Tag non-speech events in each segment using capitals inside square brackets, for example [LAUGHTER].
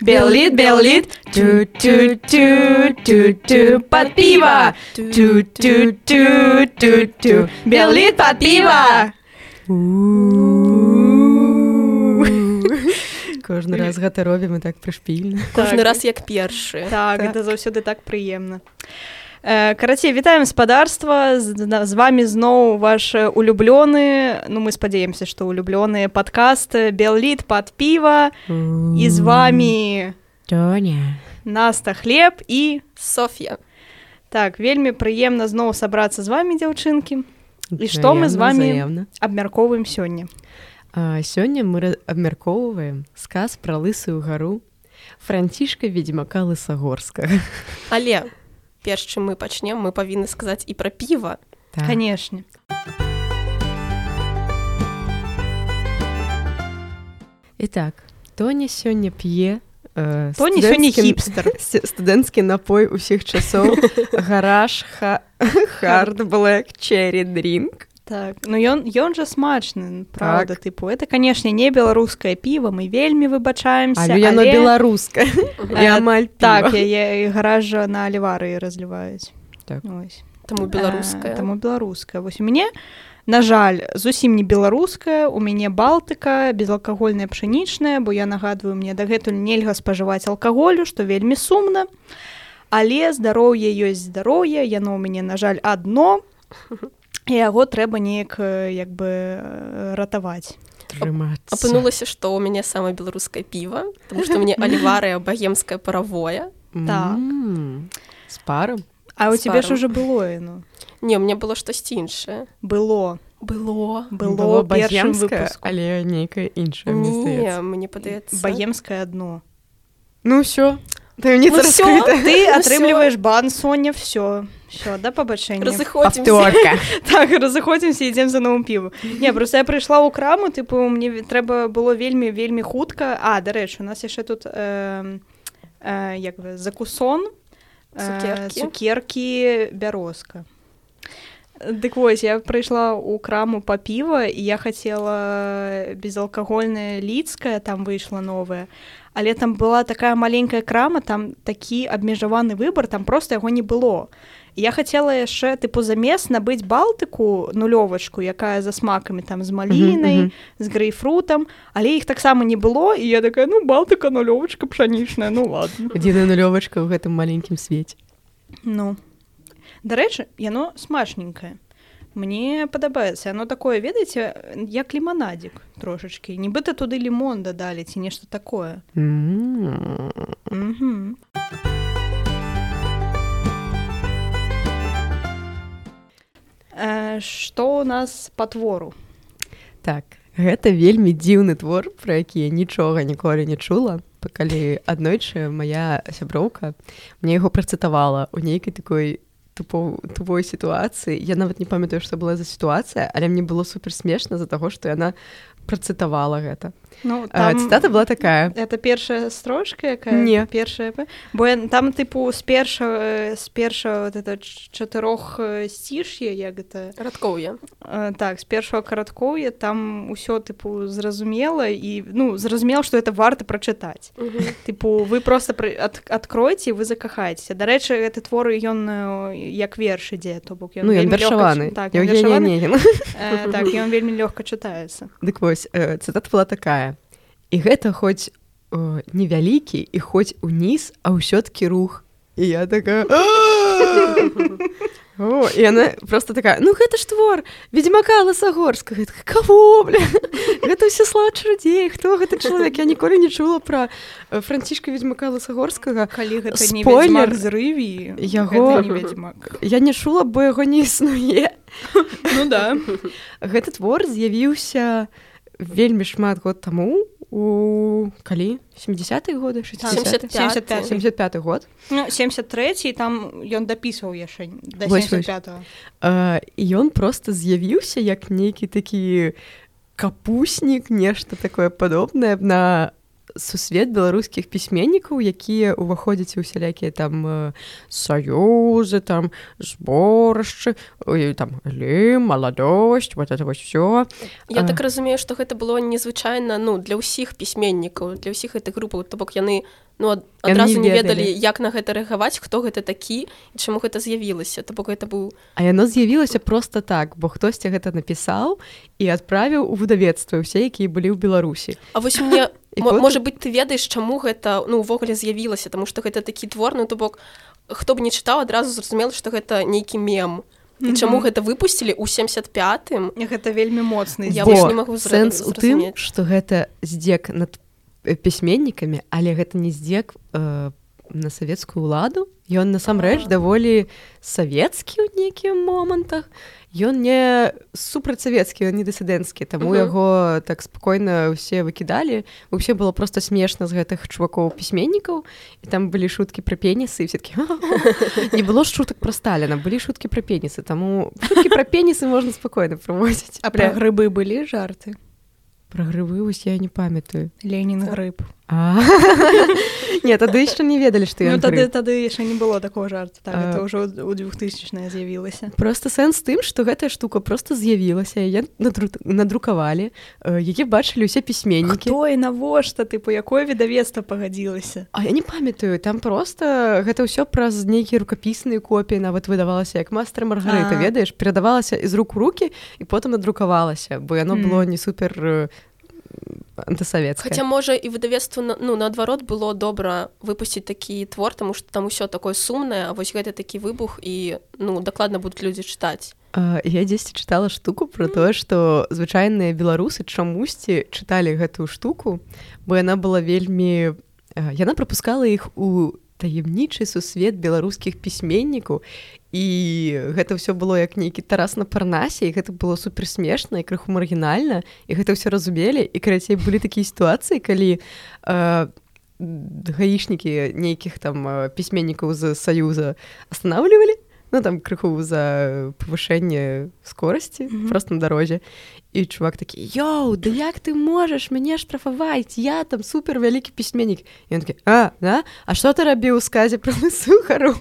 Белит, белит, под пиво. Белит под пиво. Кожны раз гэта робім і так прышпільна. Кожны раз як першы. Так, гэта заўсёды так прыемна. Э, карацей вітаем спадарства з, з вами зноў ваш э, улюблёны ну мы спадзяемся што улюблёныя падкасты белліт пад піва і з вами Тоня. наста хлеб і Соф'я. так вельмі прыемна зноў сабрацца з вами дзяўчынкі І што мы з вамі? абмяркоўваем сёння А, сёння мы абмяркоўваем сказ пра лысую гару францішка ведзьмака лысагорскага Але перш чым мы пачнем, мы павінны сказаць і пра піва. так. канешне Итак, Тоня сёння п'е э, Тоня сёння студэнцкі- хіпстер. с- студэнцкі напой усіх часоў [LAUGHS] гараж ха хард блэк черри дринк так ну ён ён жа смачны правда так. тыпу это канешне не беларускае піва мы вельмі выбачаемся але яно Э, амаль так яе гаража на алівары разліваюць Так. Таму беларуская. Таму беларуская вось у мяне на жаль зусім не беларуская у мяне балтыка безалкагольная пшанічная бо я нагадваю мне дагэтуль нельга спажываць алкаголю што вельмі сумна. Але здароўе ёсць здароўе яно ў мяне на жаль адно яго трэба неяк як бы ратаваць трымацца Апынулася, што ў мяне самае беларускае піва, таму што мне [LAUGHS] аліварыя багемскае паравое. так. З парам А у цябе ж уже было яно Не, мне было штосьці іншае. было Было. было выпуску але нейкая іншая мне Не, здаецца. мне падаецца. баемскае адно ну ўсё таямніца Ну всё. раскрыта. ты Ну атрымліваеш бан Соня все все да пабачэння Разыходзімся. Паўторка. [LAUGHS] так разыходзімся ідзем за новым піву не просто я прыйшла ў краму тыпу мне трэба было вельмі вельмі хутка а дарэчы у нас яшчэ тут э, э, як бы закусон э, Цукеркі. бярозка Дык вось я прыйшла ў краму па піва і я хацела безалкагольная лідская там выйшла новая але там была такая маленькая крама там такі абмежаваны выбар там просто яго не было. Я хацела яшчэ тыпу замест набыць балтыку нулёвачку якая за смакамі там з малінай мгм. з грэйфрутам але іх таксама не было і я такая ну балтыка нулёвачка пшанічная ну ладно адзіная нулёвачка ў гэтым маленькім свеце. Ну. Дарэчы яно смачненькае мне падабаецца оно такое ведаеце як ліманадзік трошачки нібыта туды лімон дадалі ці нешта такое. М. Мгм. Э, Што у нас па твору? Так гэта вельмі дзіўны твор пра які нічога ніколі не чула. Калі аднойчы моя сяброўка мне яго працытавала у нейкай такой тупо тупой сітуацыі я нават не памятаю што была за сітуацыя але мне было супер смешна за таго што яна працытавала гэта Ну А, цытата была такая. это першая строчка якая Не. першая бо я- там тыпу з першага з першага вот это чатырох сціш'я як гэта Радкоўе. Так з першага караткоўя там усё тыпу зразумела і ну зразумела што это варта прачытаць тыпу вы просто пры- ад, адкройце вы закахаецеся дарэчы гэты твор ён як верш ідзе то бок ну ён лёгка вершаваны. так. Э, так [LAUGHS] ён вельмі лёгка чытаецца. Дык вось э, цытата была такая. І гэта хоць э, невялікі і хоць уніз а ўсё-ткі рух і я такая [LAUGHS] О, і яна просто такая ну гэта ж твор ведьмака ласагорска кого бля? [LAUGHS] гэта ўсе слад чудзей хто гэта чалавек? Я ніколі не чула пра э, францішка ведьмака ласагорскага калі гэта Спойлер, зрыві яго- я не чула бо яго не існуе. Ну да. Гэты твор з'явіўся вельмі шмат год таму у калі? 70 годы 60 75. 75 год. Ну, 73 там ён дапісваў яшчэ да Вось, вось. 75 і ён просто з'явіўся як нейкі такі капуснік нешта такое падобнае на сусвет беларускіх пісьменнікаў якія ўваходзяць у сялякія там э, саюзы там зборышчы там лі маладосць вот это вось все Я так разумею што гэта было незвычайна ну для ўсіх пісьменнікаў для ўсіх гэтых групаў то бок яны ну адразу не ведалі як на гэта рэагаваць хто гэта такі і чаму гэта з'явілася. То бок гэта быў А яно з'явілася просто так бо хтосьці гэта напісаў і адправіў у выдавецтва ўсе якія былі ў беларусі. А вось мне можа быть ты ведаеш чаму гэта ну увогуле з'явілася тому что гэта такі твор ну то бок хто б не чытаў адразу зразумела што гэта нейкі мем. І чаму гэта выпусцілі ў 75м гэта вельмі моцны я не магу сэнс у тым што гэта здзек над пісьменнікамі але гэта не здзек э, на савецкую ўладу ён насамрэч даволі савецкі ў нейкіх момантах ён не супрацьсавецкі не дысідэнцкі таму uh -huh. яго так спакойна ўсе выкідалі вообще было просто смешна з гэтых чувакоў пісьменнікаў і там былі шуткі пра пенісы все-таки не было шутак пра сталіна былі шуткі пра пенісы таму пра пенісы можна спакойна праводзіць а пра грыбы былі жарты? Пра грывы вось я не памятаю. Ленін грыб [LAUGHS] Не тады яшчэ не ведалі што ну, тады тады яшчэ не было такого жарта так, а... ўжо у двухтысячная з'явілася просто сэнс тым што гэтая штука просто з'явілася я надру... надрукавалі які бачылі ўсе пісьменнікі і навошта ты по якое відавецтва пагадзілася? А я не памятаю там просто гэта ўсё праз нейкія рукапісныя копіі нават выдавалася як мастер маргарыта ведаеш? Перадавалася з рук у руки і потым надрукавалася бо яно было не супер антысавецкая Хаця можа і выдавецтва ну наадварот было добра выпусціць такі твор таму што там усё такое сумнае А вось гэта такі выбух і ну дакладна будуць людзі чытаць я дзесьці чытала штуку про тое што звычайныя беларусы чамусьці чыталі гэтую штуку бо яна была вельмі яна прапускала іх у таемнічы сусвет беларускіх пісьменнікаў і гэта ўсё было як нейкі тарас на парнасе і гэта было супер смешна і крыху маргінальна і гэта ўсё разумелі. І карацей былі такія сітуацыі калі э, гаішнікі нейкіх там пісьменнікаў з саюза останавливалі ну там крыху за павышэнне скорасці mm -hmm. просто на дарозе і чувак такі Йоу да як ты можаш мяне штрафаваць я там супер вялікі пісьменнік ён такі а да? А што ты рабіў у сказе про сухару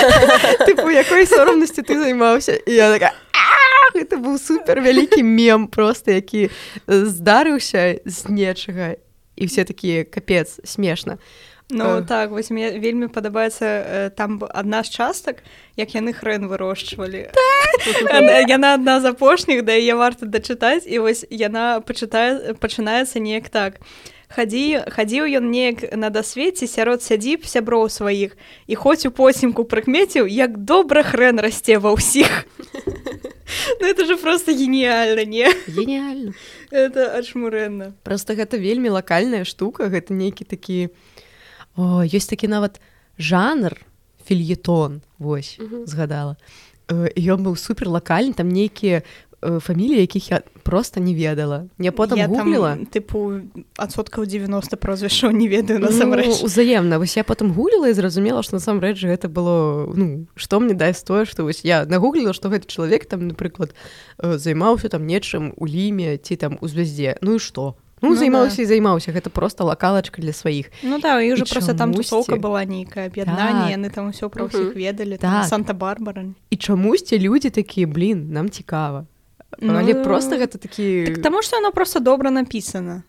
[LAUGHS] тыпу якой сорамнасці ты займаўся і я такая это быў супер вялікі мем просто які здарыўся з нечага і все такія капец смешна а Ну а... так вось мне вельмі падабаецца э, там адна з частак як яны хрэн вырошчвалі. Так! [LAUGHS] яна адна з апошніх да яе варта дачытаць і вось яна пачытае пачынаецца неяк так. Хадзі хадзіў ён неяк на дасвеце сярод сядзіб сяброў сваіх і хоць у посімку прыкмеціў як добра хрэн расце ва ўсіх. [LAUGHS] Ну это же просто гениальна не? Гениальна это адшмурэнна просто гэта вельмі лакальная штука гэта нейкі такі О, ёсць такі нават жанр фільетон вось uh -huh. згадала ён быў супер лакальны там нейкія фамілі якіх я просто не ведала. Не потым гугліла. тыпу адсоткаў 90 прозвішча не ведаю насамрэч. Ну, узаемна вось я потым гугліла і зразумела што насамрэч гэта было ну што мне дасць тое што вось я нагугліла што гэты чалавек там напрыклад займаўся там нечым у ліме ці там у звяздзе ну і што Ну, ну займаўся да. і займаўся гэта просто лакалачка для сваіх Ну да і уже просто там тусовка была нейкая аб'яднанне так. яны там усё про ўсіх ведалі так. санта-барбара. І чамусьці людзі такія блин нам цікава ну... але просто гэта такі так, таму что оно просто добра написано.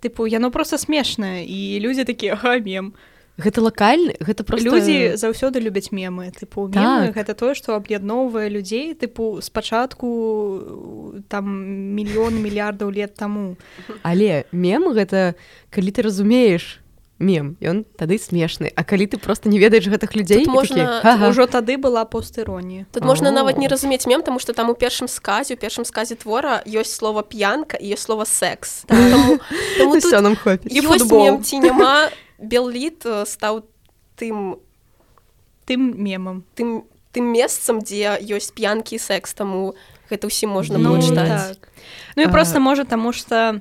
Тыпу яно просто смешнае і людзі такія гамем гэта лакальны гэта просто людзі заўсёды любяць мемы. Тыпу так. гэта тое што аб'ядноўвае людзей тыпу спачатку там мільён мільярдаў лет таму. Але мем гэта калі ты разумееш мем ён тады смешны. А калі ты просто не ведаеш гэтых людзей можна ага. ўжо тады была постыронія. Тут можна нават не разумець мем тому что там у першым сказе у першым сказе твора ёсць слова п'янка і ёсць слова секс [LAUGHS] так. нам хопіць. ці няма белліт э, стаў тым тым мемам тым тым месцам дзе ёсць п'янкі секс таму гэта ўсім можна ну, чытаць так. ну і а... просто можа таму что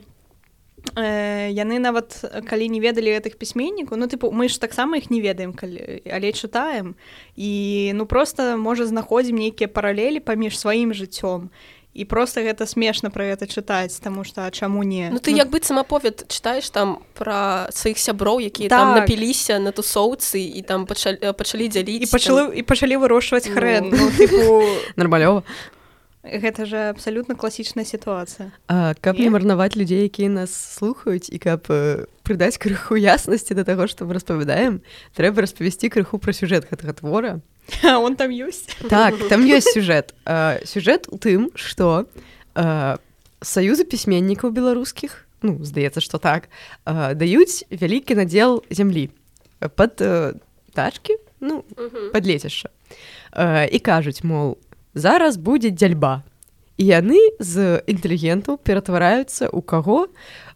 э, яны нават калі не ведалі гэтых пісьменнікаў ну тыпу мы ж таксама іх не ведаем калі але чытаем і ну просто можа знаходзім нейкія паралелі паміж сваім жыццём і просто гэта смешна пра гэта чытаць таму што чаму не? Ну ты ну... як быццам аповед чытаеш там пра сваіх сяброў якія так. там напіліся на тусоўцы і там пачалі, пачалі дзяліць і пачалі там... і пачалі вырошчваць ну... хрэн ну, тыпу... [LAUGHS] нармалёва. Гэта же абсалютна класічная сітуацыя. Каб не марнаваць людзей якія нас слухаюць і каб э, прыдаць крыху яснасці да таго што мы распавядаем трэба распавесці крыху пра сюжэт гэтага твора [LAUGHS] он там ёсць так [LAUGHS] там ёсць сюжэт сюжэт у тым что саюзы пісьменнікаў беларускіх ну здаецца что так даюць вялікі надзел зямлі под тачки ну под лецішча і кажуць мол зараз будзе дзяльба і яны з інтэлігентаў ператвараюцца у каго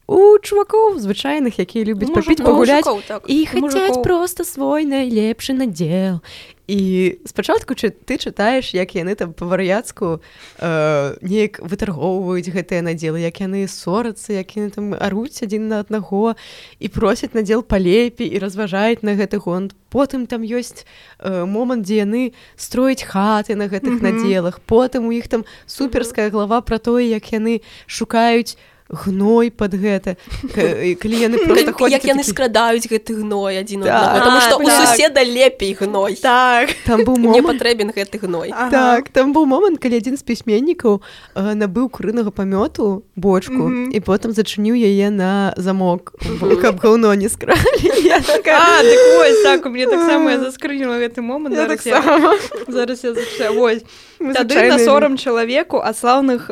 у чувакоў звычайных якія любяць папіць пагуляць так. і хацяць просто свой найлепшы надзел і спачатку чы ты чытаеш як яны там па-вар'яцку э, неяк вытаргоўваюць гэтыя надзелы як яны ссорацца як яны там аруць адзін на аднаго і просяць надзел палепей і разважаюць на гэты гонт. Потым там ёсць э, момант дзе яны строяць хаты на гэтых mm -hmm. надзелах. Потым у іх там суперская глава пра тое як яны шукаюць гной под гэта. Калі яны як яны скрадаюць гэты гной адзін потому что у суседа лепей гной. Так. Там быў мне патрэбен гэты гной. Так там быў момант калі адзін з пісьменнікаў набыў курынага памёту бочку і потым зачыніў яе на замок каб гаўно не скралі. [LAUGHS] Так мне таксама заскрыніла гэты момант зараз тады на сорам чалавеку ад слаўных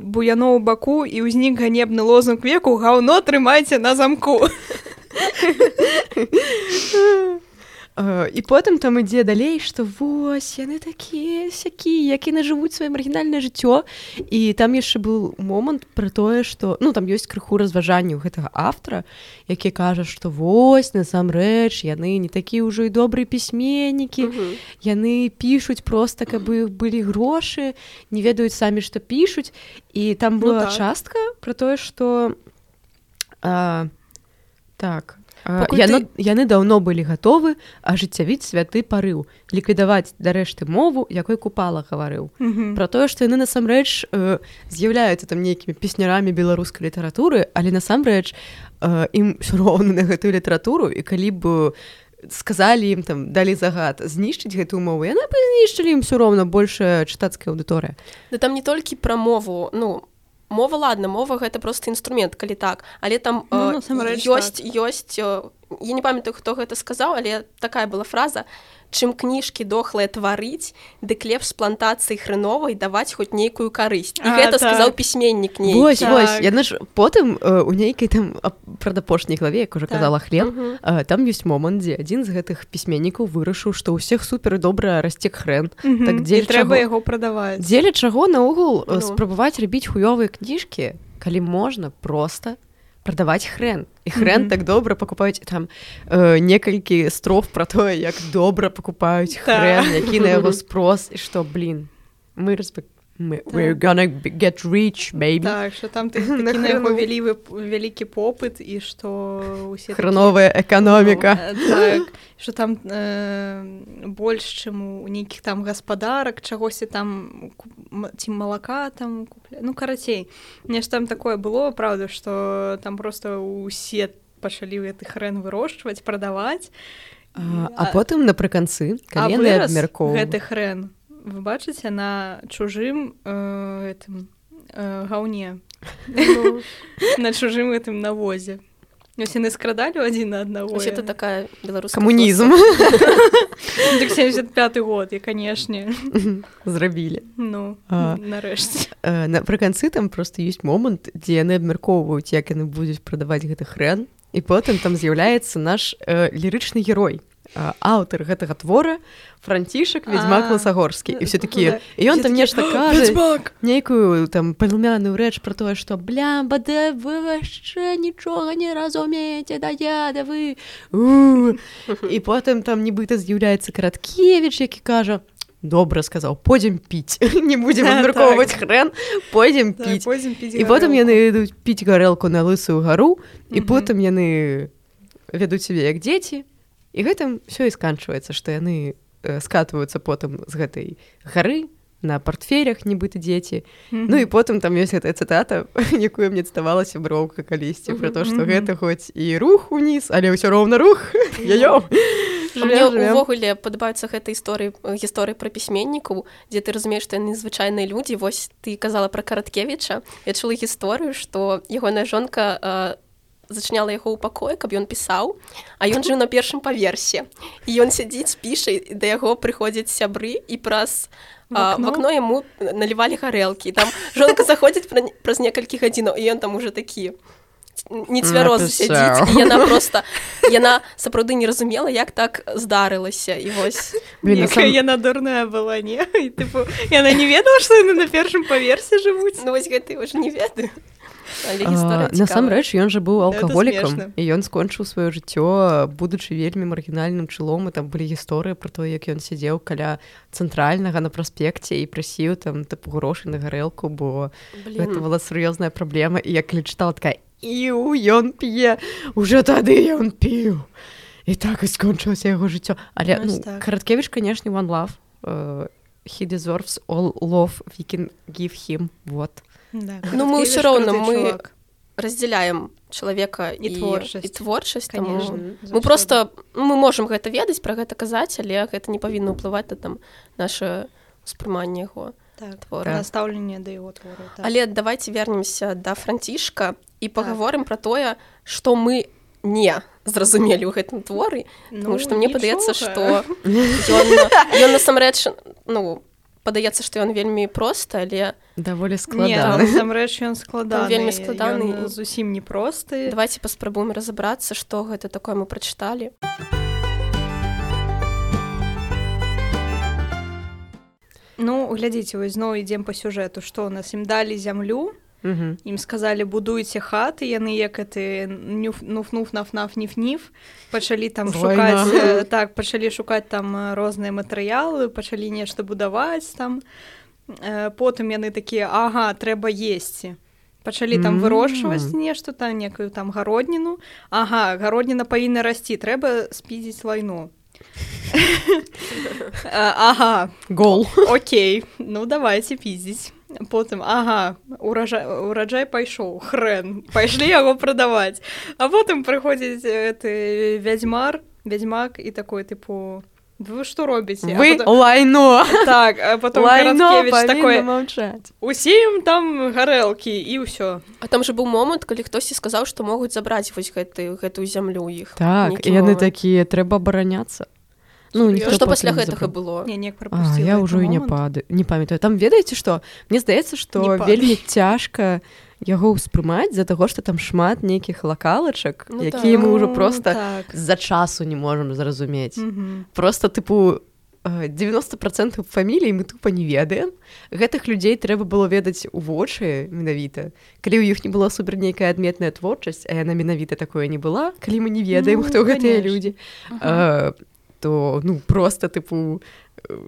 буяноў баку і ўзнік ганебны лозунг веку гаўно трымайце на замку [LAUGHS] і потым там ідзе далей што вось яны такія сякія які нажывуць сваё маргінальнае жыццё і там яшчэ быў момант пра тое што ну там ёсць крыху разважанняў гэтага автора які кажа што вось насамрэч яны не такія ўжо і добрыя пісьменнікі яны пішуць просто каб іх былі грошы не ведаюць самі што пішуць і там ну была ну, так. частка про тое што а, так яно, ты... яны даўно былі гатовы ажыццявіць святы парыў ліквідаваць дарэшты мову якой купала гаварыў mm -hmm. про тое што яны насамрэч э, з'яўляюцца там нейкімі песнярамі беларускай літаратуры але насамрэч э, ім ўсё роўна на гэтую літаратуру і калі б сказалі ім там далі загад знішчыць гэтую мову яны знішчылі ім усё роўна большая чытацкая аўдыторыя да там не толькі пра мову ну мова ладно мова гэта просто інструмент калі так але там ну, э, ёсць так. ёсць я не памятаю хто гэта сказаў але такая была фраза чым кніжкі дохлыя тварыць дык лепш з плантацыі хрыновай даваць хоць нейкую карысць і гэта так. сказаў пісьменнік не так. яны ж потым у нейкай там прадапошняй главе як уже так. казала хлеб там ёсць момант дзе адзін з гэтых пісьменнікаў вырашыў што ўсіх супер добра расцек хрэн так дзе трэба яго прадаваць дзеля чаго наогул ну. спрабаваць рабіць хуёвыя кніжкі калі можна просто прадаваць хрэн і хрэн mm -hmm. так добра пакупаюць там э, некалькі строф пра тое [LAUGHS] як добра пакупаюць хрэн які на яго [LAUGHS] спрос. І што блин мы распак we're gonna get rich baby. Так, что там вялі вялікі попыт і што усе храновая эканоміка ну, так, [LAUGHS] что там э, больш чым у нейкіх там гаспадарак чагосьці там ці малака там купля ну карацей нешта там такое было правда что там просто усе пачалі гэты хрэн вырошчваць прадаваць а, а потым напрыканцы калі абмяркоў гэты хрэн вы бачыце на чужым э, этом э, гаўне ну. на чужым гэтым навозе. Яны скрадалі адзін на аднаго это такая беларус камунізм 75 год і канешне зрабілі ну нарэшце напрыканцы там просто ёсць момант дзе яны абмяркоўваюць як яны будуць прадаваць гэты хрэн і потым там з'яўляецца наш э, лірычны герой аўтар гэтага твора францішак ведьзьмак ласагорскі. І все такі ён там нешта кажа нейкую там пальмяную рэч про тое что бля баде вы яшчэ нічога не разумееце? Да я да вы і потым там нібыта з'яўляецца караткевич які кажа добра сказаў пойдзем піць [LAUGHS] не будзем [LAUGHS] абмяркоўваць так. хрэн пойдзем піць і потым яны ідуць піць гарэлку на лысую гару і потым яны вядуць сябе як дзеці і гэтым все і сканчваецца што яны э, скатваюцца потым з гэтай гары на портфелях нібыта дзеці. Ну і потым там ёсць гэтая цытата [LAUGHS] якую мне ставалася броўка калісьці про то што гэта хоць і рух уніз але ўсё роўна рух. Я увогуле падабаюцца гэтай гісторыі гісторыі пра пісьменнікаў дзе ты разумееш што яны звычайныя людзі. Вось ты казала пра караткевіча. Я чула гісторыю што ягоная жонка зачыняла яго ў пакоі каб ён пісаў а ён жыў на першым паверсе. І ён сядзіць піша да яго прыходзяць сябры і праз в окно яму налівалі гарэлкі. Там жонка заходзіць праз некалькі гадзінаў і ён там уже такі не цвярозы сядзіць яна просто яна сапраўды не разумела як так здарылася і вось. Сам... яна дурная была не? [LAUGHS] Яна не ведала [LAUGHS] што яны на першым паверсе жывуць? Ну вось гэты ўжо не ведаю насамрэч ён жа быў алкаголікам і ён скончыў сваё жыццё будучы вельмі маргінальным чылом і там былі гісторыі про то як ён сядзеў каля цэнтральнага на праспекце і прасіў там тыпу грошы на гарэлку бо гэта была сур'ёзная праблема і як лічытала такая і ён п'е уже тады ён піў і так і скончылася яго жыццё але ну, так. караткевіч канешне one love uh, he deserves all love we can give him вот да, ну мы ўсё роўна мы чувак. разделяем чалавека і, і творчасць і творчасць таму мы просто мы можемм гэта ведаць пра гэта казаць але гэта не павінна ўплываць на там наше успрыманне яго так, стаўленне да яго твору так. але давайте вернемся да францішка і паговорым так. пра тое што мы не зразумелі ў гэтым творы ну, што мне падаецца што ён насамрэч ну падаецца што ён вельмі проста але даволі складаныамрэч ён склада вельмі складаны зусім непросты давайте паспрабуем разабрацца што гэта такое. Мы прачыталі ну глядзіце вось зноў ідзем па сюжэту што у нас? Ім далі зямлю ім сказалі будуйце хаты яны як ты нуфнув нафнаф ніфніф пачалі там шукаць так пачалі шукаць там розныя матэрыялы пачалі нешта будаваць там потым яны такія ага трэба есці пачалі там вырошчваць нешта там некую там гародніну. Ага гародніна павінна расці трэба спідзіць лайну [LAUGHS] ага гол. Окей ну давайте піздзіць потым ага уражай ураджай пайшоў хрен пайшлі яго прадаваць а потым прыходзіць ты вядзьмар вядзьмак і такой тыпу вы што робіце вы потом... лайно. Так потом такое маўчаць усім там гарэлкі і ўсё а там же быў момант калі хтосьці сказаў што могуць забраць вось гэты гэтую зямлю іх так яны такія трэба абараняцца ну что пасля гэтага было? Не, не а, я ўжо і не пады не памятаю. Там ведаеце што мне здаецца што вельмі цяжка яго ўспрымаць з-за таго што там шмат нейкіх лакалачак ну, якія так. мы ўжо просто з-за так. часу не можам зразумець. Просто тыпу 90 процентов фамілій мы тупа не ведаем. Гэтых людзей трэба было ведаць у вочы менавіта. Калі ў іх не была супер нейкая адметная творчасць а яна менавіта такое не была калі мы не ведаем ну, хто гэтыя людзі а то ну просто тыпу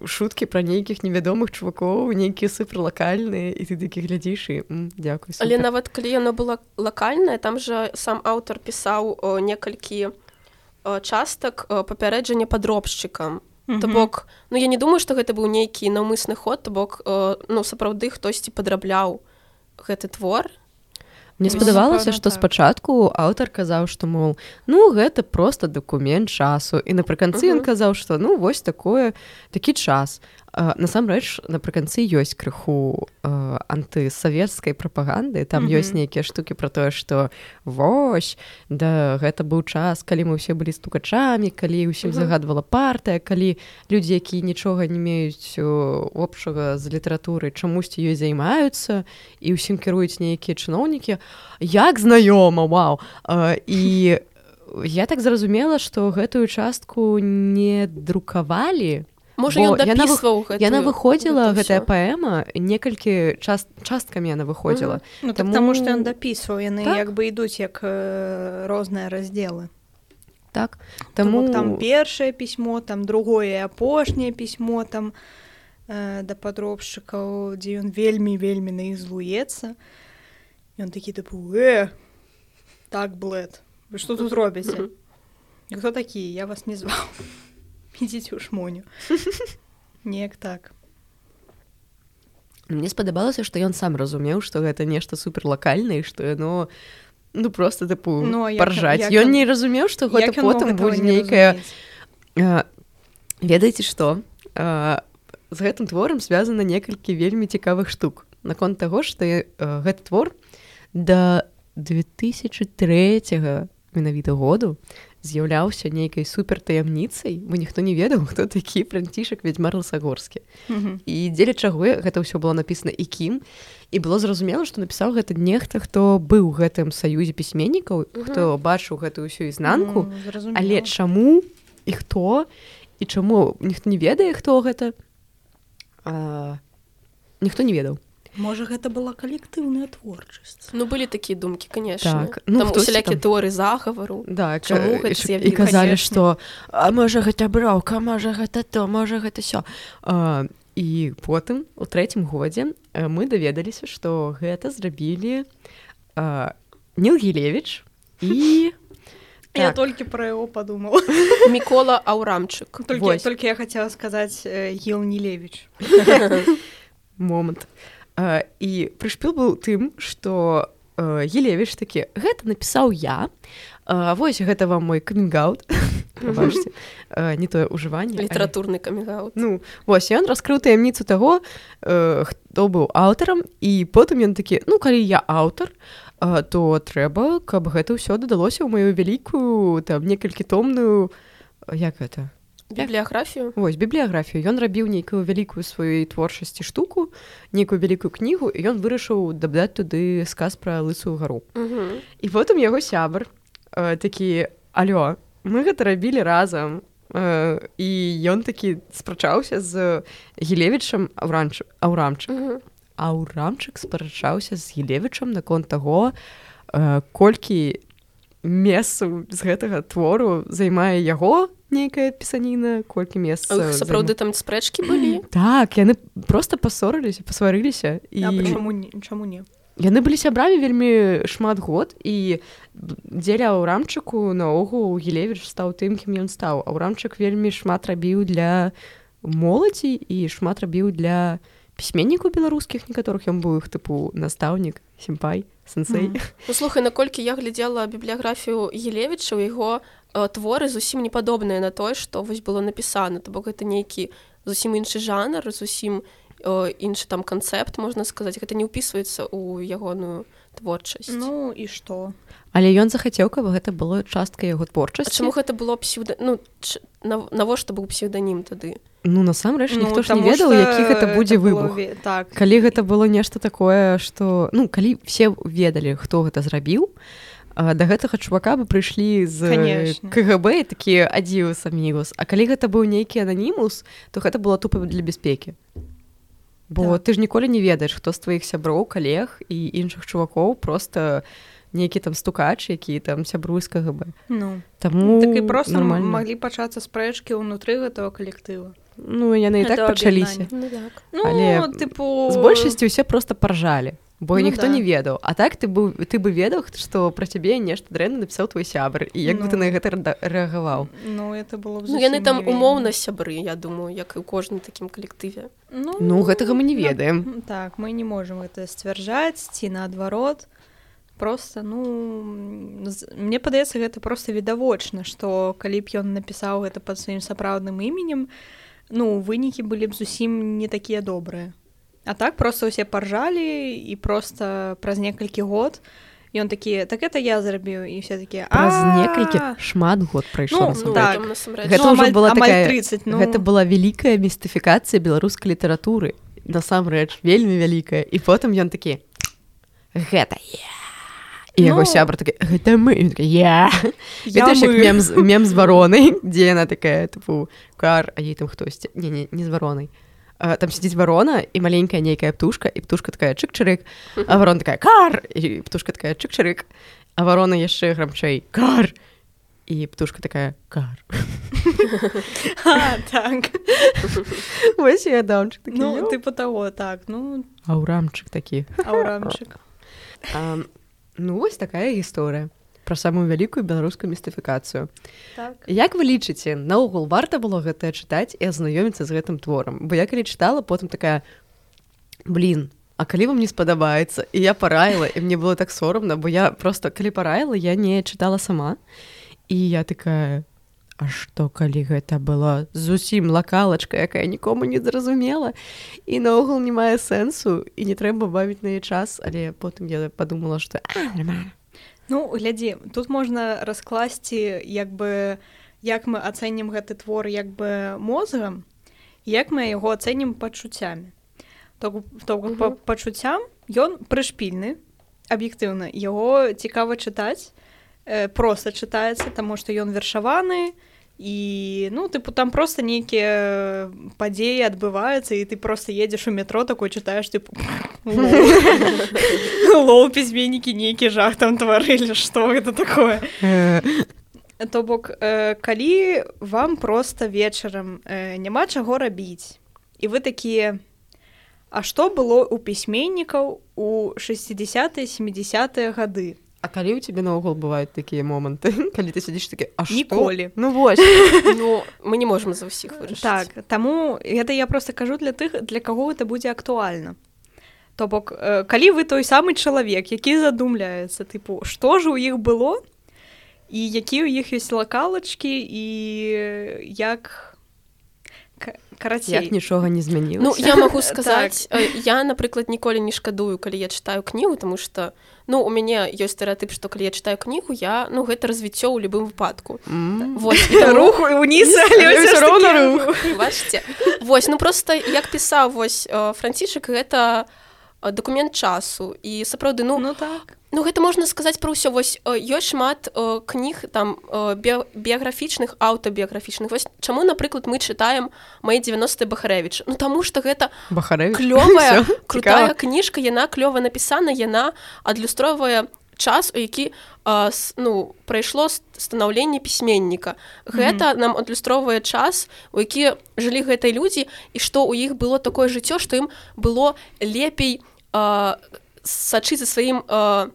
шуткі пра нейкіх невядомых чувакоў нейкія суперлакальныя і ты такі глядзіш і дзякуй але нават калі яно было лакальнае там жа сам аўтар пісаў некалькі частак папярэджання падробшчыкам то бок ну я не думаю што гэта быў нейкі наўмысны ход то бок ну сапраўды хтосьці падрабляў гэты твор Мне спадавалася, што спачатку аўтар казаў, што мол ну гэта просто дакумент часу. І напрыканцы ён казаў, што ну вось такое такі час насамрэч напрыканцы ёсць крыху э, антысавецкай прапаганды там mm -hmm. ёсць нейкія штукі про тое што вось да гэта быў час калі мы ўсе былі стукачамі калі ўсім mm -hmm. загадвала партыя калі людзі якія нічога не меюць общага з літаратурай чамусьці ёй займаюцца і ўсім кіруюць нейкія чыноўнікі як знаёма вау э, і я так зразумела што гэтую частку не друкавалі можа яна, яна выходзіла гэтая паэма некалькі час часткамі яна выходзіла ну, так, Таму што ён дапісваў яны так? як бы ідуць як э, розныя раздзелы так таму там першае пісьмо там другое апошняе пісьмо там э, да падробшчыкаў дзе ён вельмі вельмі на іх злуецца ён такі тыпу э, так блэд вы што тут робіце хто такі я вас не зваў ідзіце ў шмоню [LAUGHS] неяк так. Мне спадабалася што ён сам разумеў што гэта нешта суперлакальнае што яно ну просто тыпу Ну, а паржаць ён не разумеў што гэта потым будзе не нейкая? А, ведаеце што А, з гэтым творам звязана некалькі вельмі цікавых штук. Наконт таго што э, гэты твор да 2003 менавіта году з'яўляўся нейкай супертаямніцай. Бо ніхто не ведаў хто такі францішак вядзьмар ласагорскі Мгм. і дзеля чаго гэта ўсё было напісана і кім. І было зразумела што напісаў гэта нехта хто быў гэтым саюзе пісьменнікаў хто бачыў гэтую ўсю ізнанку. Ну, зразумела. але чаму і хто? І чаму ніхто не ведае хто гэта? А, ніхто не ведаў можа гэта была калектыўная творчасць Ну былі такія думкі конечно. Так, ну, там усялякі там- тэорыі загавару да Чаму гэта і казалі што а можа гэта браўка можа гэта то можа гэта сё а, і потым у трэцім годзе э, мы даведаліся што гэта зрабілі а, Ніл гілевич і [LAUGHS] я Так. толькі пра яго падумала. [LAUGHS] Мікола аўрамчык. Толькі Вось. толькі я хацела сказаць ел нелевич [LAUGHS] момант. а, і прышпіл быў тым што гілевич такі гэта напісаў я. А, вось гэта вам мой камінгаут [LAUGHS] э, не тое ўжыванне літаратурны камігаут Ну вось ён раскрыў таямніцу таго э, хто быў аўтарам і потым ён такі ну калі я аўтар э, то трэба каб гэта ўсё дадалося ў маю вялікую там некалькі томную э, як гэта бібліяграфію? Вось бібліяграфію. Ён рабіў нейкую вялікую сваёй творчасці штуку нейкую вялікую кнігу і ён вырашыў дадаць туды сказ пра лысую гару. Мгм. і потым яго сябар э, такі алё мы гэта рабілі разам э, і ён такі спрачаўся з гілевічам аўранч аўрамчык. Мгм. аўрамчык спрачаўся з гілевічам наконт таго э, колькі месцаў з гэтага твору займае яго нейкая пісаніна колькі А месцаў іх сапраўды там спрэчкі былі? Так яны просто пасорыліся пасварыліся і А чаму не чаму не яны былі сябрамі вельмі шмат год і дзеля аўрамчыку наогул гілевіч стаў тым кім ён стаў. Аўрамчык вельмі шмат рабіў для моладзі і шмат рабіў для пісьменнікаў беларускіх некаторых ён быў іх тыпу настаўнік сімпай сэнсей Мгм. Ну, наколькі я глядзела бібліяграфію гілевіча у яго творы зусім не падобныя на тое што вось было напісана. То бок гэта нейкі зусім іншы жанр зусім іншы там канцэпт можна сказаць. Гэта не ўпісваецца ў ягоную творчасць Ну і што? Але ён захацеў каб гэта было частка яго творчасці. Чаму гэта было псевда ну ч... нав- навошта быў псевданім тады? Ну насамрэч ніхто ж не ведаў што які гэта будзе это было выбух ве- так. Калі гэта было нешта такое что ну калі все ведалі хто гэта зрабіў а, да гэтага чувака бы прыйшлі з Канешне. кгб такія адзівус амігус А калі гэта быў нейкі ананімус то гэта было тупа для бяспекі бо Так. ты ж ніколі не ведаеш хто з тваіх сяброў калег і іншых чувакоў просто нейкі там стукач які там сябруй з кгб ну таму так і просто нормально. маглі пачацца спрэчкі ўнутры гэтага калектыва ну яны і так пачаліся ну, так. ну Але тыпу з большасці ўсе просто паржалі бо Ну ніхто да. не ведаў а так ты быў ты бы ведаў што пра цябе нешта дрэнна напісаў твой сябр і як бы ты Ну. на гэта рэагаваў ну это было ну яны там умоўна сябры я думаю як і ў кожным такім калектыве ну, Ну, гэтага мы не ну, ведаем. так мы не можемм это сцвярджаць ці наадварот просто ну мне падаецца гэта просто відавочна што калі б ён напісаў гэта пад сваім сапраўдным іменем ну вынікі былі б зусім не такія добрыя а так просто ўсе паржалі і просто праз некалькі год ён такі так это я зрабіў і все такія праз «А, некалькі? Шмат год прайшло Ну, так. Гэта ну, ўжо была такая 30 ну. гэта была вялікая містыфікацыя беларускай літаратуры. Насамрэч вельмі вялікая. І потым ён такі гэта я і яго Ну. сябр такі гэта мы Ён такі, я Я Ведаеш, як мы. мем з мем з варонай [LAUGHS] дзе яна такая тыпу кар а ей там хтосьці. Не не не з варонай там сядзіць варона і маленькая нейкая птушка і птушка такая чык-чырык а варона такая кар! І птушка такая чык-чырык а варона яшчэ грамчэй кар! І птушка такая кар! [LAUGHS] А, так. Вось я дамчык ну тыпу таго так ну. Аўрамчык такі аўрамчык [LAUGHS] а, ну вось такая гісторыя пра самую вялікую беларускую містыфікацыю. Так. Як вы лічыце наогул варта было гэта чытаць і азнаёміцца з гэтым творам? Бо я калі чытала потым такая блин А калі вам не спадабаецца? І я параіла і мне было так сорамна бо я просто калі параіла я не чытала сама. І я такая А што калі гэта была зусім лакалачка якая нікому не зразумела? І наогул не мае сэнсу і не трэба бавіць на яе час. Але потым я подумала что ну глядзі тут можна раскласці як бы як мы ацэнім гэты твор як бы мозгам як мы яго ацэнім пачуццямі то, то па пачуццям ён прышпільны аб'ектыўна яго цікава чытаць э, просто чытаецца таму што ён вершаваны і ну тыпу там просто нейкія падзеі адбываюцца і ты просто едзеш у метро такой чытаеш ты лоу пісьменнікі нейкі жах там тварылі што гэта такое. [LAUGHS] То бок э, калі вам просто вечарам э, няма чаго рабіць. І вы такія А што было ў пісьменнікаў у 60 70 гады А калі у тебе наогул бываюць такія моманты [LAUGHS] калі ты сядзіш такі а ніколі ну вось [LAUGHS] ну, мы не можемм за ўсіх так таму гэта я просто кажу для тых для каго это будзе актуальна то бок э, калі вы той самы чалавек які задумляецца тыпу што ж у іх было? І які ў іх ёсць лакалачкі і як карацей нічога не змяніў Ну я магу сказаць [LAUGHS] так. я напрыклад ніколі не шкадую калі я чытаю кнігу тому что ну у мяне ёсць стэеатып што калі я чытаю кнігу я ну гэта развіццё ў любым выпадку. Уніз Вось ну просто як пісаў вось францішак гэта дакумент часу. І сапраўды ну ну так. Ну гэта можна сказаць пра ўсё. Вось ёсць шмат э, кніг там э, біяграфічных аўтабіяграфічных. Вось чаму напрыклад мы чытаем мои 90 бахарэвіч? Ну таму что гэта клёвая [LAUGHS] крутая кніжка. Яна клёва напісана яна адлюстроўвае час у які э, ну прайшло станаўленне пісьменніка. Гэта mm -hmm. нам адлюстроўвае час у які жылі гэтай людзі і што ў іх было такое жыццё што ім было лепей э, сачыць за сваім э,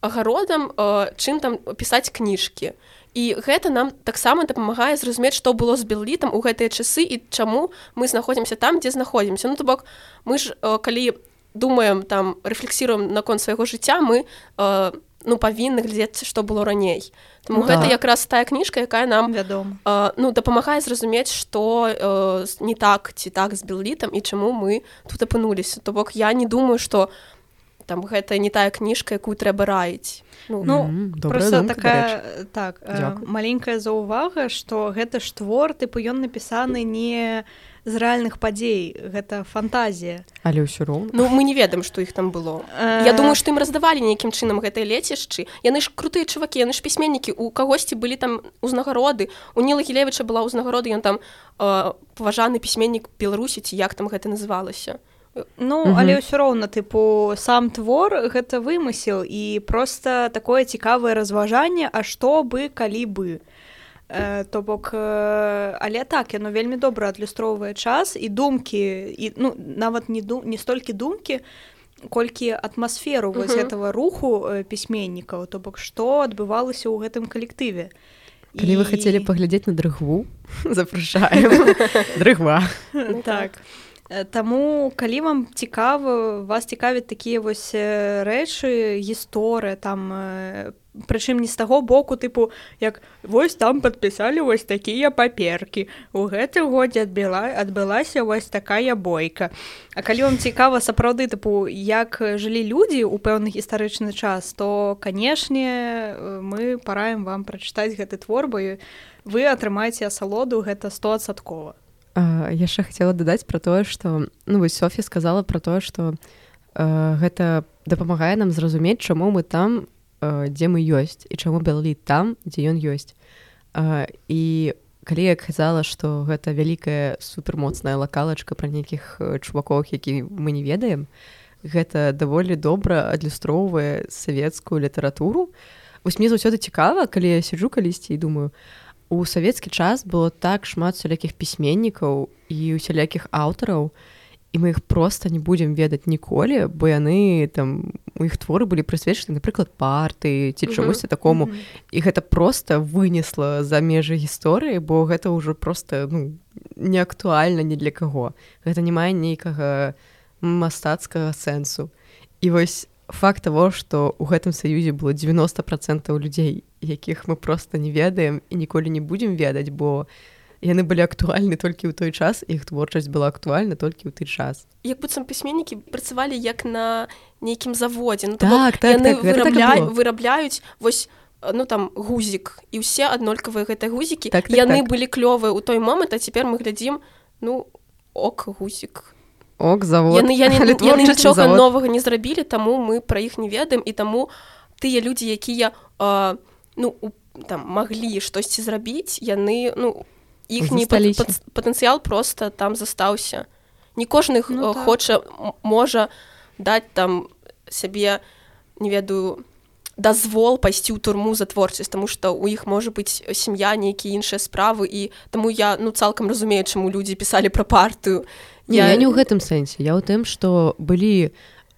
агародам э, чым там пісаць кніжкі. І гэта нам таксама дапамагае зразумець што было з беллітам у гэтыя часы і чаму мы знаходзімся там дзе знаходзімся. Ну то бок мы ж э, калі думаем там рэфлексіруем наконт свайго жыцця мы э, ну павінны глядзець што было раней. Таму ну, гэта да. якраз тая кніжка якая нам вядом э, ну дапамагае зразумець што э, не так ці так з беллітам і чаму мы тут апынуліся. То бок я не думаю што у там гэта не тая кніжка якую трэба раіць. Ну, ну mm просто думка, такая так э, маленькая заўвага что гэта ж твор тыпу ён напісаны не з рэальных падзей гэта фантазія але ўсё роўна ну мы не ведаем што іх там было. Э... Я думаю што ім раздавалі нейкім чынам гэтай лецішчы. Яны ж крутыя чувакі яны ж пісьменнікі. У кагосьці былі там узнагароды у ніла гілевіча была ўзнагарода ён там э, паважаны пісьменнік беларусі ці як там гэта называлася. Ну угу. але ўсё роўна тыпу сам твор гэта вымысел і просто такое цікавае разважанне А што бы калі бы то бок але так яно вельмі добра адлюстроўвае час і думкі і ну нават не ду не столькі думкі колькі атмасферу вось этого руху пісьменнікаў. То бок што адбывалася ў гэтым калектыве? Калі і... вы хацелі паглядзець на дрыгву [LAUGHS] запрашаем. [LAUGHS] Дрыгва. Так. а Таму калі вам цікава вас цікавяць такія вось рэчы гісторыя там прычым не з таго боку тыпу як вось там падпісалі вось такія паперкі. У гэты годзе адбіла адбылася вось такая бойка. А калі вам цікава сапраўды тыпу як жылі людзі ў пэўны гістарычны час то канешне мы параем вам прачытаць гэты твор бою вы атрымаеце асалоду гэта стоадсаткова яшчэ хацела дадаць пра тое што ну вось Софія сказала пра тое што э, гэта дапамагае нам зразумець чаму мы там э, дзе мы ёсць і чаму беллі там дзе ён ёсць. Э, і калі я казала што гэта вялікая супермоцная лакалачка пра нейкіх чувакоў які мы не ведаем гэта даволі добра адлюстроўвае савецкую літаратуру. Вось мне заўсёды цікава калі я сиджу калісьці і думаю у савецкі час было так шмат усялякіх пісьменнікаў і усялякіх аўтараў і мы іх просто не будзем ведаць ніколі бо яны там у іх творы былі прысвечаны напрыклад парты ці чамусьці такому. І гэта просто вынесла за межы гісторыі бо гэта ўжо просто ну не актуальна ні для каго. Гэта не мае нейкага мастацкага сэнсу. І вось факт того что у гэтым саюзе было 90 процентаў людзей якіх мы просто не ведаем і ніколі не будемм ведаць бо яны былі актуальны толькі ў той час іх творчасць была актуальна толькі ў ты час. Як быццам пісьменнікі працавалі як на нейкім заводзе ну, так, так, яны так, вырабля... вырабляюць вось ну там гузік і ўсе аднолькавыя гэтай гузікі. Так, так, яны так. былі клёвыя ў той момант а цяпер мы глядзім ну ок гузік. Ок завод. Яны, яны, [LAUGHS] яны нічога завод. новага не зрабілі таму мы пра іх не ведаем і таму тыя людзі якія э, ну у, там маглі штосьці зрабіць яны ну іх не патэнцыял просто там застаўся не кожных ну, так. хоча можа даць там сябе не ведаю дазвол пайсці ў турму за творчасць тому что у іх можа быць сям'я нейкія іншыя справы і таму я ну цалкам разумею чаму людзі пісалі пра партыю я... я не ў гэтым сэнсе я ў тым што былі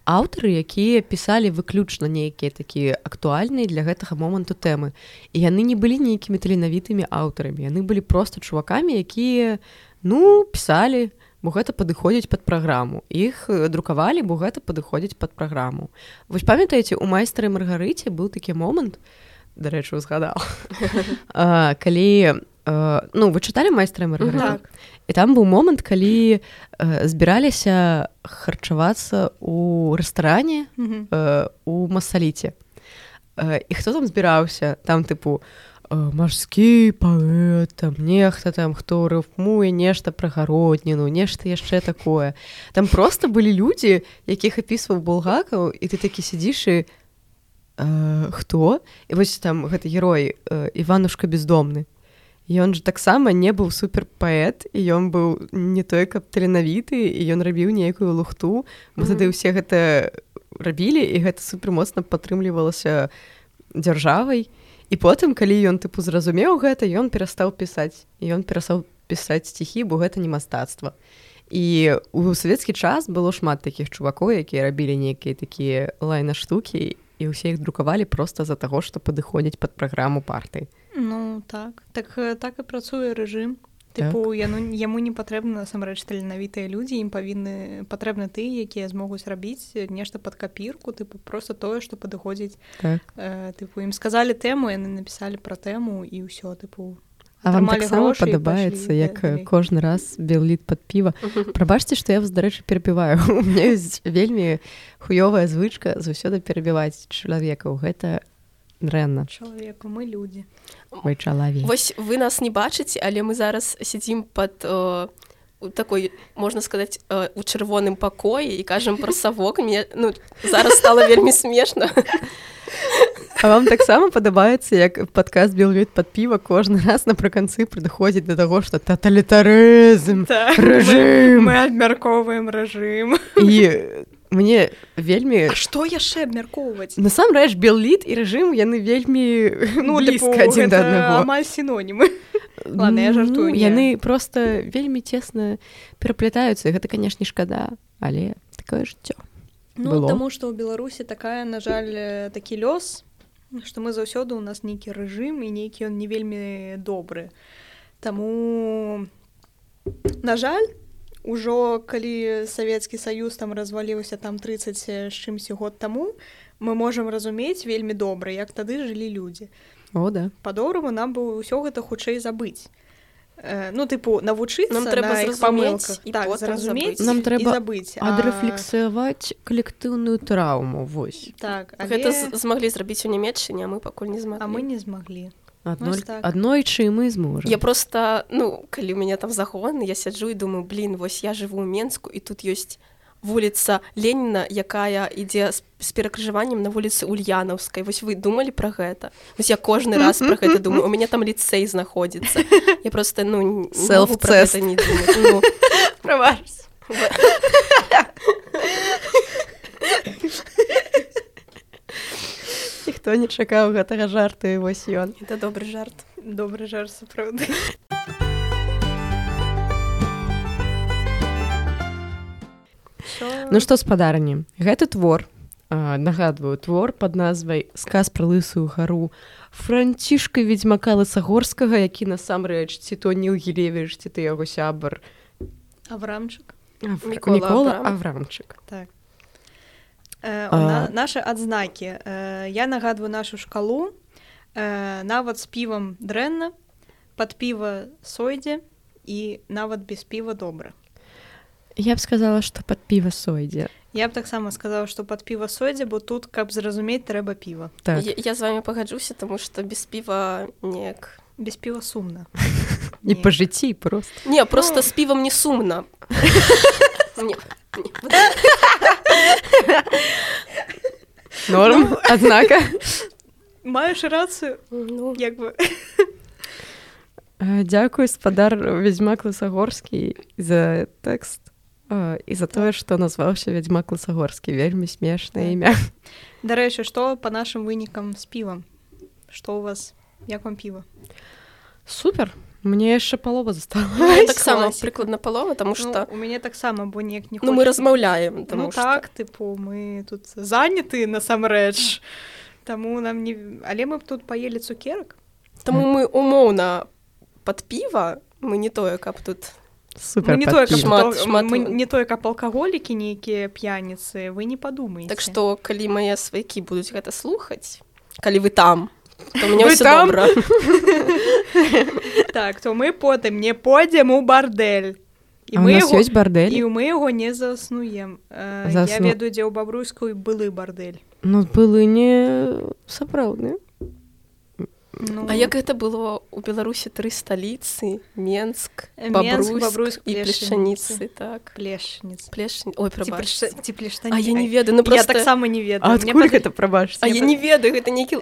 аўтары якія пісалі выключна нейкія такія актуальныя для гэтага моманту тэмы. І яны не былі нейкімі таленавітымі аўтарамі яны былі проста чувакамі якія ну пісалі у бо гэта падыходзіць под праграму. Іх друкавалі бо гэта падыходзіць под праграму. Вось памятаеце у майстры маргарыце быў такі момант дарэчы узгадаў. [LAUGHS] Калі ну вы чыталі майстра так. і там быў момант калі збіраліся харчавацца у рэстаране у масаліце і хто там збіраўся там тыпу у марскі паэт там нехта там хто рыфмуе нешта пра гародніну нешта яшчэ такое там просто былі людзі якіх апісваў булгакаў і ты такі сядзіш і э, хто і вось там гэты герой э, іванушка бездомны ён же таксама не быў супер паэт і ён быў не той каб таленавіты і ён рабіў нейкую лухту. Мы тады ўсе гэта рабілі і гэта супер моцна падтрымлівалася дзяржавай і потым калі ён тыпу зразумеў гэта ён перастаў пісаць ён перастаў пісаць сціхі бо гэта не мастацтва. І у савецкі час было шмат такіх чувакоў якія рабілі нейкія такія лайна штукі і ўсе іх друкавалі просто з-за таго што падыходзяць под праграму парты ну так так так і працуе рэжым Тыпу так. яну яму не патрэбна насамрэч таленавітыя людзі ім павінны патрэбны ты якія змогуць рабіць нешта под капірку тыпу просто тое што падыходзіць так. э, тыпу ім сказалі тэму яны напісалі пра тэму і ўсё тыпу падабаецца як далі. кожны раз белліт под піва [LAUGHS] прабачце што я вас дарэчы перапіваю [LAUGHS] у меня ёсць вельмі хуёвая звычка заўсёды перабіваць чалавекаў гэта дрэнна чалавеку мы людзі мой чалавек вось вы нас не бачыце але мы зараз сядзім под э, такой можна сказаць э, у чырвоным пакоі і кажам пра савок. Мне ну зараз стало вельмі смешна. А вам таксама падабаецца як падказ белвід под піва кожны раз напрыканцы прыходзіць да таго што таталітарызм! Так, рэжым! мы абмяркоўваем рэжым. І мне вельмі што яшчэ абмяркоўваць насамрэч белліт і рэжым яны вельмі ну адзін да аднаго амаль сінонімы [LAUGHS] Ладно, жартую яны просто вельмі цесна пераплятаюцца гэта канешне шкада але такое жыццё ну Было. таму што ў беларусі такая на жаль такі лёс што мы заўсёды у нас нейкі рэжым і нейкі ён не вельмі добры. Таму на жаль ужо калі савецкі саюз там разваліўся там 30 з чымсьці год таму мы можам разумець вельмі добра як тады жылі людзі. О да. Па-добраму нам бы ўсё гэта хутчэй забыць. Э, ну тыпу навучыць нам трэба памылках. так, зразумець нам трэба забыць адрэфлексаваць а... калектыўную траўму вось. Так але... гэта змаглі зрабіць у нямецчыне мы пакуль не змаглі. А мы не змаглі Адноль... так. аднойчы мы зможам я просто ну калі у меня там загон я сяджу і думаю блин вось я жыву ў менску і тут ёсць вуліца леніна якая ідзе з перакрыжаваннем на вуліцы ульянаўскай вось вы думалі пра гэта? Вось я кожны раз про гэта думаю. У мяне там ліцэй знаходзіцца [LAUGHS] я просто ну не ну, [LAUGHS] ніхто не чакаў гэтага жарту і вось ён это добры жарт. Добры жарт сапраўды Ну што спадарні гэты твор нагадваю твор под назвай сказ пра лысую гару францішка ведьзьмака лысагорскага які насамрэч ці то ніл гілевіш ці ты яго сябар аврамчык Мікола Авраам. Аврамчык. Так. Э, А. на, наши адзнакі э, я нагадваю нашу шкалу э, нават з півам дрэнна пад піва сойдзе і нават без піва добра Я б сказала, што пад піва сойдзе. я б таксама сказала што пад піва сойдзе бо тут каб зразумець трэба піва Так. Я, я з вами пагаджуся тому что без піва неяк без піва сумна [LAUGHS] Не. па жыцці прост. не просто з півам не сумна. Норм, [LAUGHS] аднака. маеш рацыю ну, як бы. Э, Дзякуй спадар вядзьмак лысагорскі за тэкст э, і за тое, што назваўся вядзьмак лысагорскі вельмі смешнае імя. дарэчы што па нашым вынікам з півам што у вас? Як вам піва Супер мне яшчэ палова застала ну, таксама прыкладна палова тому ну, что у мяне таксама бо неяк не ну мы размаўляем Ну тому так, тыпу мы тут заняты насамрэч. Таму нам не але мы б тут паелі цукерак. Таму мы умоўна пад піва мы не тое каб тут супер Мы не тое. Шмат- то- шмат- мы не тое, каб алкаголікі нейкія п'яніцы, вы не падумаеце. так што калі мае сваякі будуць гэта слухаць калі вы там [LAUGHS] то мне ўсё добра так, то мы потым не пойдзем у бардэль. І мы яго ёсць бардэль і мы яго не заснуем. Э, Засну- Я ведаю, дзе ў бабруйскую былы бардэль. ну былы не сапраўдны Ну, А як гэта было у беларусі тры сталіцы менск Бабруйск, і Плешаніцы. так плешніц. плешні ой прабачце. Ці плешта а я не ведаю ну Я просто таксама не ведаю. А Мне адкуль пад- гэта прабачце а я не ведаю гэта нейкі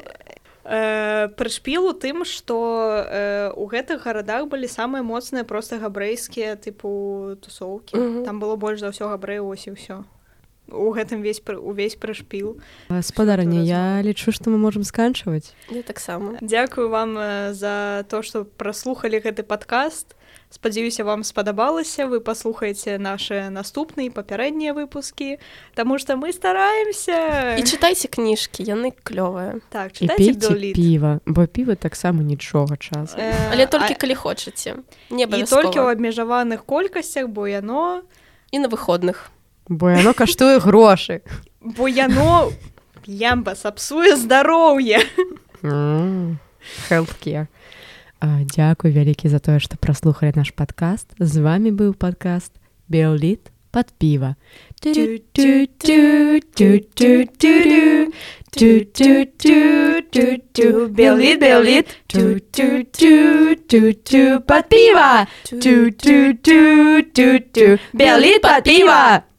Э, прышпіл у тым што э, у гэтых гарадах былі самыя моцныя проста габрэйскія тыпу тусоўкі. Мгм. там было больш за ўсё габрэяў ось і ўсё. У гэтым весь пры- увесь прышпіл. Спадарня я лічу што мы можам сканчваць. Я таксама. Дзякую вам э, за то што праслухалі гэты падкаст спадзяюся вам спадабалася вы паслухаеце наши наступныя і папярэднія выпускі Таму што мы стараемся і чытайце кніжкі яны клёвыя так піва бо піва таксама нічога часу. Э, але толькі а- калі хочаце не толькі ў абмежаваных колькасцях бо яно і на выходных бо яно каштуе грошы бо яно ямба сапсуе здароўе healthcare Дзякуй вялікі за тое што праслухалі наш падкаст з вами быў падкаст Белліт пад піва Белліт, Белліт. пад піва Белліт пад піва